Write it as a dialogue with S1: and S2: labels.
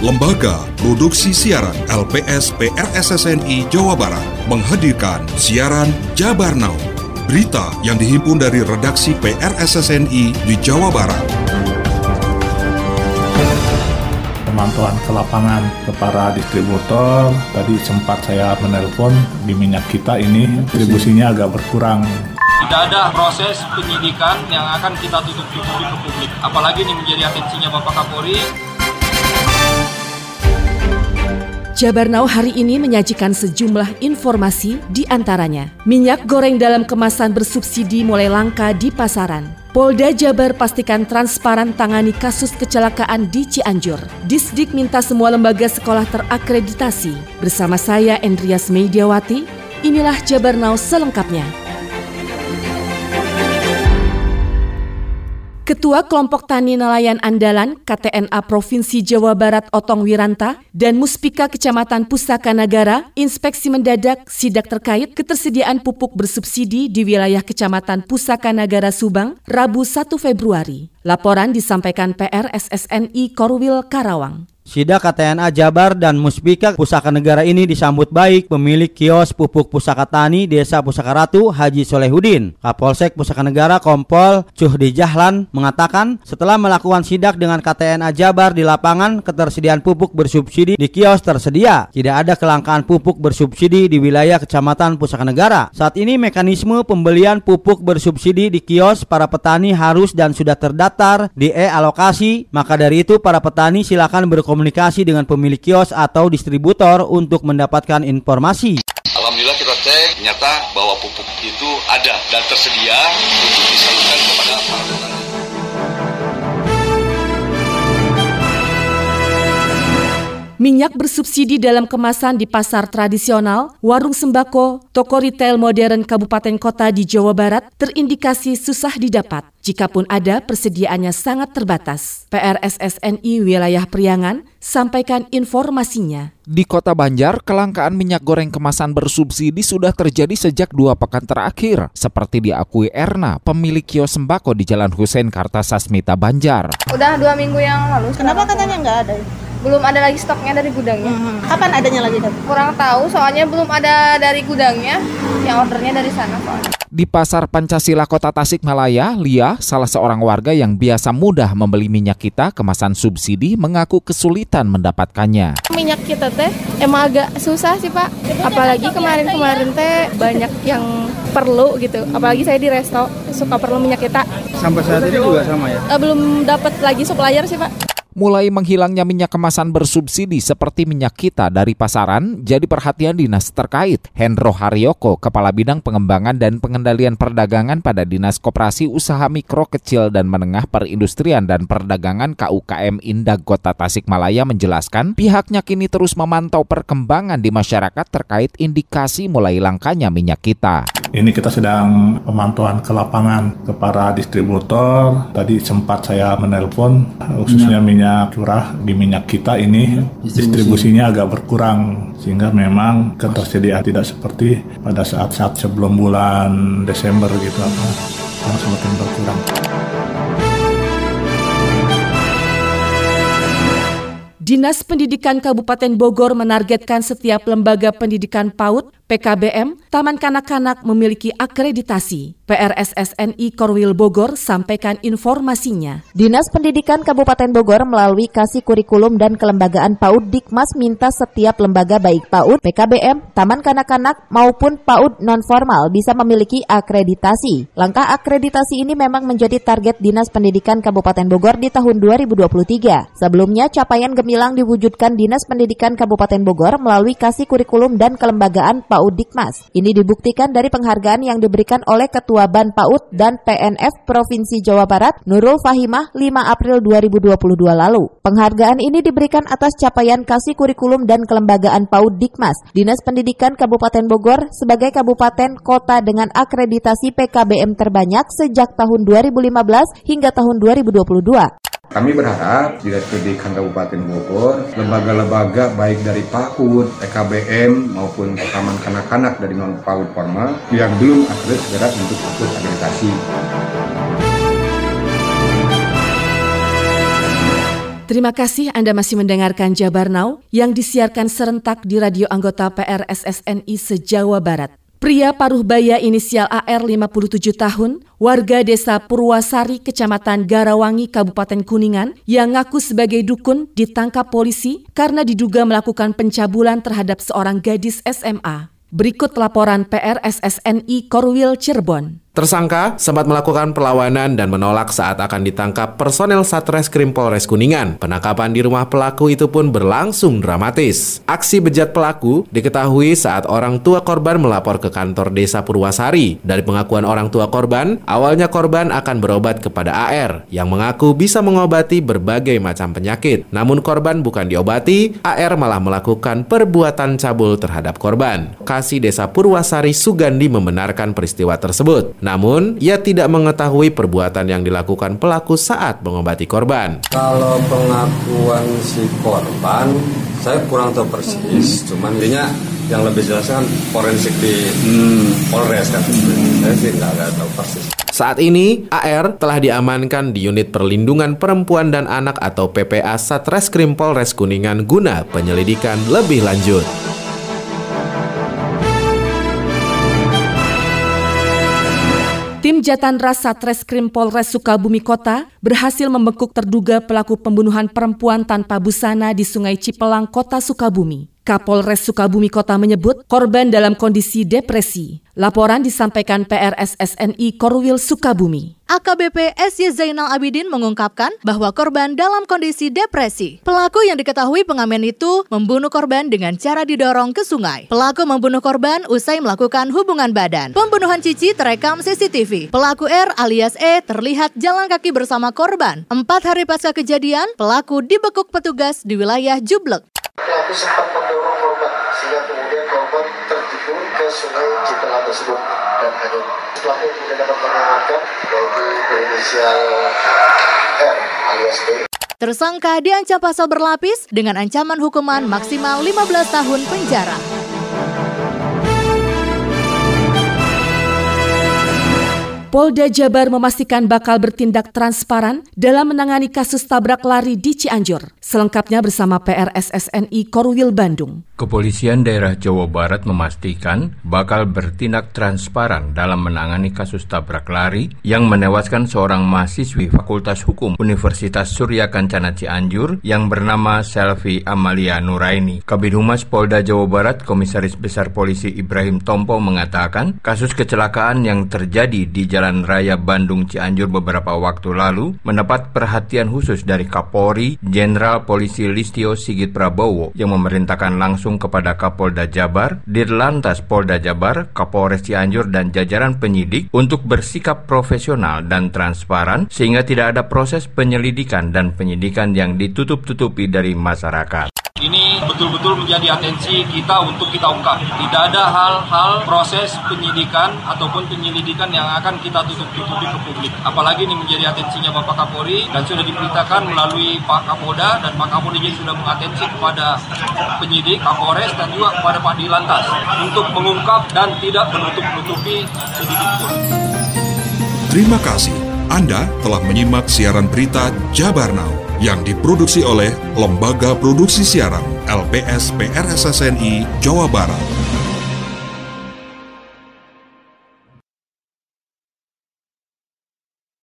S1: Lembaga Produksi Siaran LPS PRSSNI Jawa Barat menghadirkan siaran Jabar Now. Berita yang dihimpun dari redaksi PRSSNI di Jawa Barat.
S2: Pemantauan ke lapangan ke para distributor, tadi sempat saya menelpon di minyak kita ini distribusinya agak berkurang.
S3: Tidak ada proses penyidikan yang akan kita tutup-tutupi ke publik. Apalagi ini menjadi atensinya Bapak Kapolri,
S4: Jabar Now hari ini menyajikan sejumlah informasi di antaranya. Minyak goreng dalam kemasan bersubsidi mulai langka di pasaran. Polda Jabar pastikan transparan tangani kasus kecelakaan di Cianjur. Disdik minta semua lembaga sekolah terakreditasi. Bersama saya Endrias Mediawati, inilah Jabar Now selengkapnya. Ketua Kelompok Tani Nelayan Andalan KTNA Provinsi Jawa Barat Otong Wiranta dan Muspika Kecamatan Pusaka Nagara inspeksi mendadak sidak terkait ketersediaan pupuk bersubsidi di wilayah Kecamatan Pusaka Nagara Subang Rabu 1 Februari. Laporan disampaikan PR SSNI Korwil Karawang.
S5: Sidak KTNA Jabar dan Muspika Pusaka Negara ini disambut baik pemilik kios pupuk Pusaka Tani Desa Pusaka Ratu Haji Solehudin. Kapolsek Pusaka Negara Kompol Cuhdi Jahlan mengatakan setelah melakukan sidak dengan KTNA Jabar di lapangan ketersediaan pupuk bersubsidi di kios tersedia. Tidak ada kelangkaan pupuk bersubsidi di wilayah Kecamatan Pusaka Negara. Saat ini mekanisme pembelian pupuk bersubsidi di kios para petani harus dan sudah terdaftar di e-alokasi. Maka dari itu para petani silakan berkomunikasi berkomunikasi dengan pemilik kios atau distributor untuk mendapatkan informasi.
S6: Alhamdulillah kita cek ternyata bahwa pupuk itu ada dan tersedia untuk disalurkan
S4: Minyak bersubsidi dalam kemasan di pasar tradisional, warung sembako, toko retail modern kabupaten kota di Jawa Barat terindikasi susah didapat. Jikapun ada, persediaannya sangat terbatas. PRSSNI Wilayah Priangan sampaikan informasinya.
S7: Di Kota Banjar, kelangkaan minyak goreng kemasan bersubsidi sudah terjadi sejak dua pekan terakhir, seperti diakui Erna, pemilik kios sembako di Jalan Husein Kartasasmita Banjar.
S8: Udah dua minggu yang lalu.
S9: Kenapa katanya nggak ada?
S8: Belum ada lagi stoknya dari gudangnya.
S9: Hmm. Kapan adanya lagi?
S8: Kurang tahu, soalnya belum ada dari gudangnya, yang ordernya dari sana soalnya.
S7: Di Pasar Pancasila Kota Tasikmalaya, Lia, salah seorang warga yang biasa mudah membeli minyak kita kemasan subsidi, mengaku kesulitan mendapatkannya.
S10: Minyak kita teh emang agak susah sih Pak, apalagi kemarin-kemarin teh banyak yang perlu gitu, apalagi saya di resto suka perlu minyak kita.
S11: Sampai saat ini juga sama ya?
S10: Eh, belum dapat lagi supplier sih Pak
S7: mulai menghilangnya minyak kemasan bersubsidi seperti minyak kita dari pasaran jadi perhatian dinas terkait. Hendro Haryoko, Kepala Bidang Pengembangan dan Pengendalian Perdagangan pada Dinas Koperasi Usaha Mikro Kecil dan Menengah Perindustrian dan Perdagangan KUKM Indah Kota Tasikmalaya menjelaskan pihaknya kini terus memantau perkembangan di masyarakat terkait indikasi mulai langkanya minyak kita.
S2: Ini kita sedang pemantauan ke lapangan ke para distributor. Tadi sempat saya menelpon khususnya minyak minyak curah di minyak kita ini distribusinya agak berkurang sehingga memang ketersediaan tidak seperti pada saat-saat sebelum bulan Desember gitu apa semakin berkurang.
S4: Dinas Pendidikan Kabupaten Bogor menargetkan setiap lembaga pendidikan PAUD PKBM, Taman Kanak-Kanak memiliki akreditasi. PRSSNI Korwil Bogor sampaikan informasinya.
S12: Dinas Pendidikan Kabupaten Bogor melalui Kasih Kurikulum dan Kelembagaan PAUD Dikmas minta setiap lembaga baik PAUD, PKBM, Taman Kanak-Kanak maupun PAUD non-formal bisa memiliki akreditasi. Langkah akreditasi ini memang menjadi target Dinas Pendidikan Kabupaten Bogor di tahun 2023. Sebelumnya, capaian gemilang diwujudkan Dinas Pendidikan Kabupaten Bogor melalui Kasih Kurikulum dan Kelembagaan PAUD PAUD Dikmas. Ini dibuktikan dari penghargaan yang diberikan oleh Ketua Ban PAUD dan PNF Provinsi Jawa Barat, Nurul Fahimah, 5 April 2022 lalu. Penghargaan ini diberikan atas capaian kasih kurikulum dan kelembagaan PAUD Dikmas, Dinas Pendidikan Kabupaten Bogor sebagai kabupaten kota dengan akreditasi PKBM terbanyak sejak tahun 2015 hingga tahun 2022.
S13: Kami berharap Dinas Pendidikan Kabupaten Bogor, lembaga-lembaga baik dari PAUD, EKBM maupun Taman Kanak-Kanak dari non PAUD formal yang belum akredit segera untuk ikut akreditasi.
S4: Terima kasih Anda masih mendengarkan Jabar Now yang disiarkan serentak di radio anggota PRSSNI se-Jawa Barat. Pria paruh baya inisial AR 57 tahun, warga desa Purwasari, Kecamatan Garawangi, Kabupaten Kuningan, yang ngaku sebagai dukun ditangkap polisi karena diduga melakukan pencabulan terhadap seorang gadis SMA. Berikut laporan PRSSNI Korwil Cirebon.
S14: Tersangka sempat melakukan perlawanan dan menolak saat akan ditangkap personel Satreskrim Polres Kuningan. Penangkapan di rumah pelaku itu pun berlangsung dramatis. Aksi bejat pelaku diketahui saat orang tua korban melapor ke kantor desa Purwasari. Dari pengakuan orang tua korban, awalnya korban akan berobat kepada AR yang mengaku bisa mengobati berbagai macam penyakit. Namun korban bukan diobati, AR malah melakukan perbuatan cabul terhadap korban. Kasih Desa Purwasari Sugandi membenarkan peristiwa tersebut. Namun, ia tidak mengetahui perbuatan yang dilakukan pelaku saat mengobati korban.
S15: Kalau pengakuan si korban, saya kurang tahu persis. Cuman intinya yang lebih jelas kan forensik di hmm. Polres kan. Saya sih nggak tahu persis.
S14: Saat ini, AR telah diamankan di Unit Perlindungan Perempuan dan Anak atau PPA Satreskrim Polres Kuningan guna penyelidikan lebih lanjut.
S4: Tim Jatan Rasa Treskrim Polres Sukabumi Kota berhasil membekuk terduga pelaku pembunuhan perempuan tanpa busana di Sungai Cipelang, Kota Sukabumi. Kapolres Sukabumi Kota menyebut korban dalam kondisi depresi. Laporan disampaikan PRSSNI Korwil Sukabumi.
S16: AKBP SY Zainal Abidin mengungkapkan bahwa korban dalam kondisi depresi. Pelaku yang diketahui pengamen itu membunuh korban dengan cara didorong ke sungai. Pelaku membunuh korban usai melakukan hubungan badan. Pembunuhan Cici terekam CCTV. Pelaku R alias E terlihat jalan kaki bersama korban. Empat hari pasca kejadian, pelaku dibekuk petugas di wilayah Jublek.
S17: Pelaku sempat mendorong korban sehingga kemudian korban tertimbun ke sungai Cipelang tersebut dan hanyut. Pelaku kemudian dapat mengamankan yaitu berinisial R alias B.
S16: Tersangka diancam pasal berlapis dengan ancaman hukuman maksimal 15 tahun penjara.
S4: Polda Jabar memastikan bakal bertindak transparan dalam menangani kasus tabrak lari di Cianjur. Selengkapnya bersama PRSSNI Korwil Bandung.
S18: Kepolisian daerah Jawa Barat memastikan bakal bertindak transparan dalam menangani kasus tabrak lari yang menewaskan seorang mahasiswi Fakultas Hukum Universitas Surya Kancana Cianjur yang bernama Selvi Amalia Nuraini. Kabid Humas Polda Jawa Barat Komisaris Besar Polisi Ibrahim Tompo mengatakan kasus kecelakaan yang terjadi di Jalan Raya Bandung Cianjur beberapa waktu lalu mendapat perhatian khusus dari Kapolri Jenderal Polisi Listio Sigit Prabowo yang memerintahkan langsung kepada Kapolda Jabar, Dirlantas Polda Jabar, Kapolres Cianjur dan jajaran penyidik untuk bersikap profesional dan transparan sehingga tidak ada proses penyelidikan dan penyidikan yang ditutup-tutupi dari masyarakat.
S3: Ini betul-betul menjadi atensi kita untuk kita ungkap. Tidak ada hal-hal proses penyidikan ataupun penyelidikan yang akan kita tutup-tutupi ke publik. Apalagi ini menjadi atensinya Bapak Kapolri dan sudah diperintahkan melalui Pak Kapolda dan Pak Kapolri juga sudah mengatensi kepada penyidik, Kapolres dan juga kepada Pak Dilantas untuk mengungkap dan tidak menutup-nutupi sedikit pun.
S1: Terima kasih. Anda telah menyimak siaran berita Jabar Now yang diproduksi oleh Lembaga Produksi Siaran LPS PRSSNI Jawa Barat.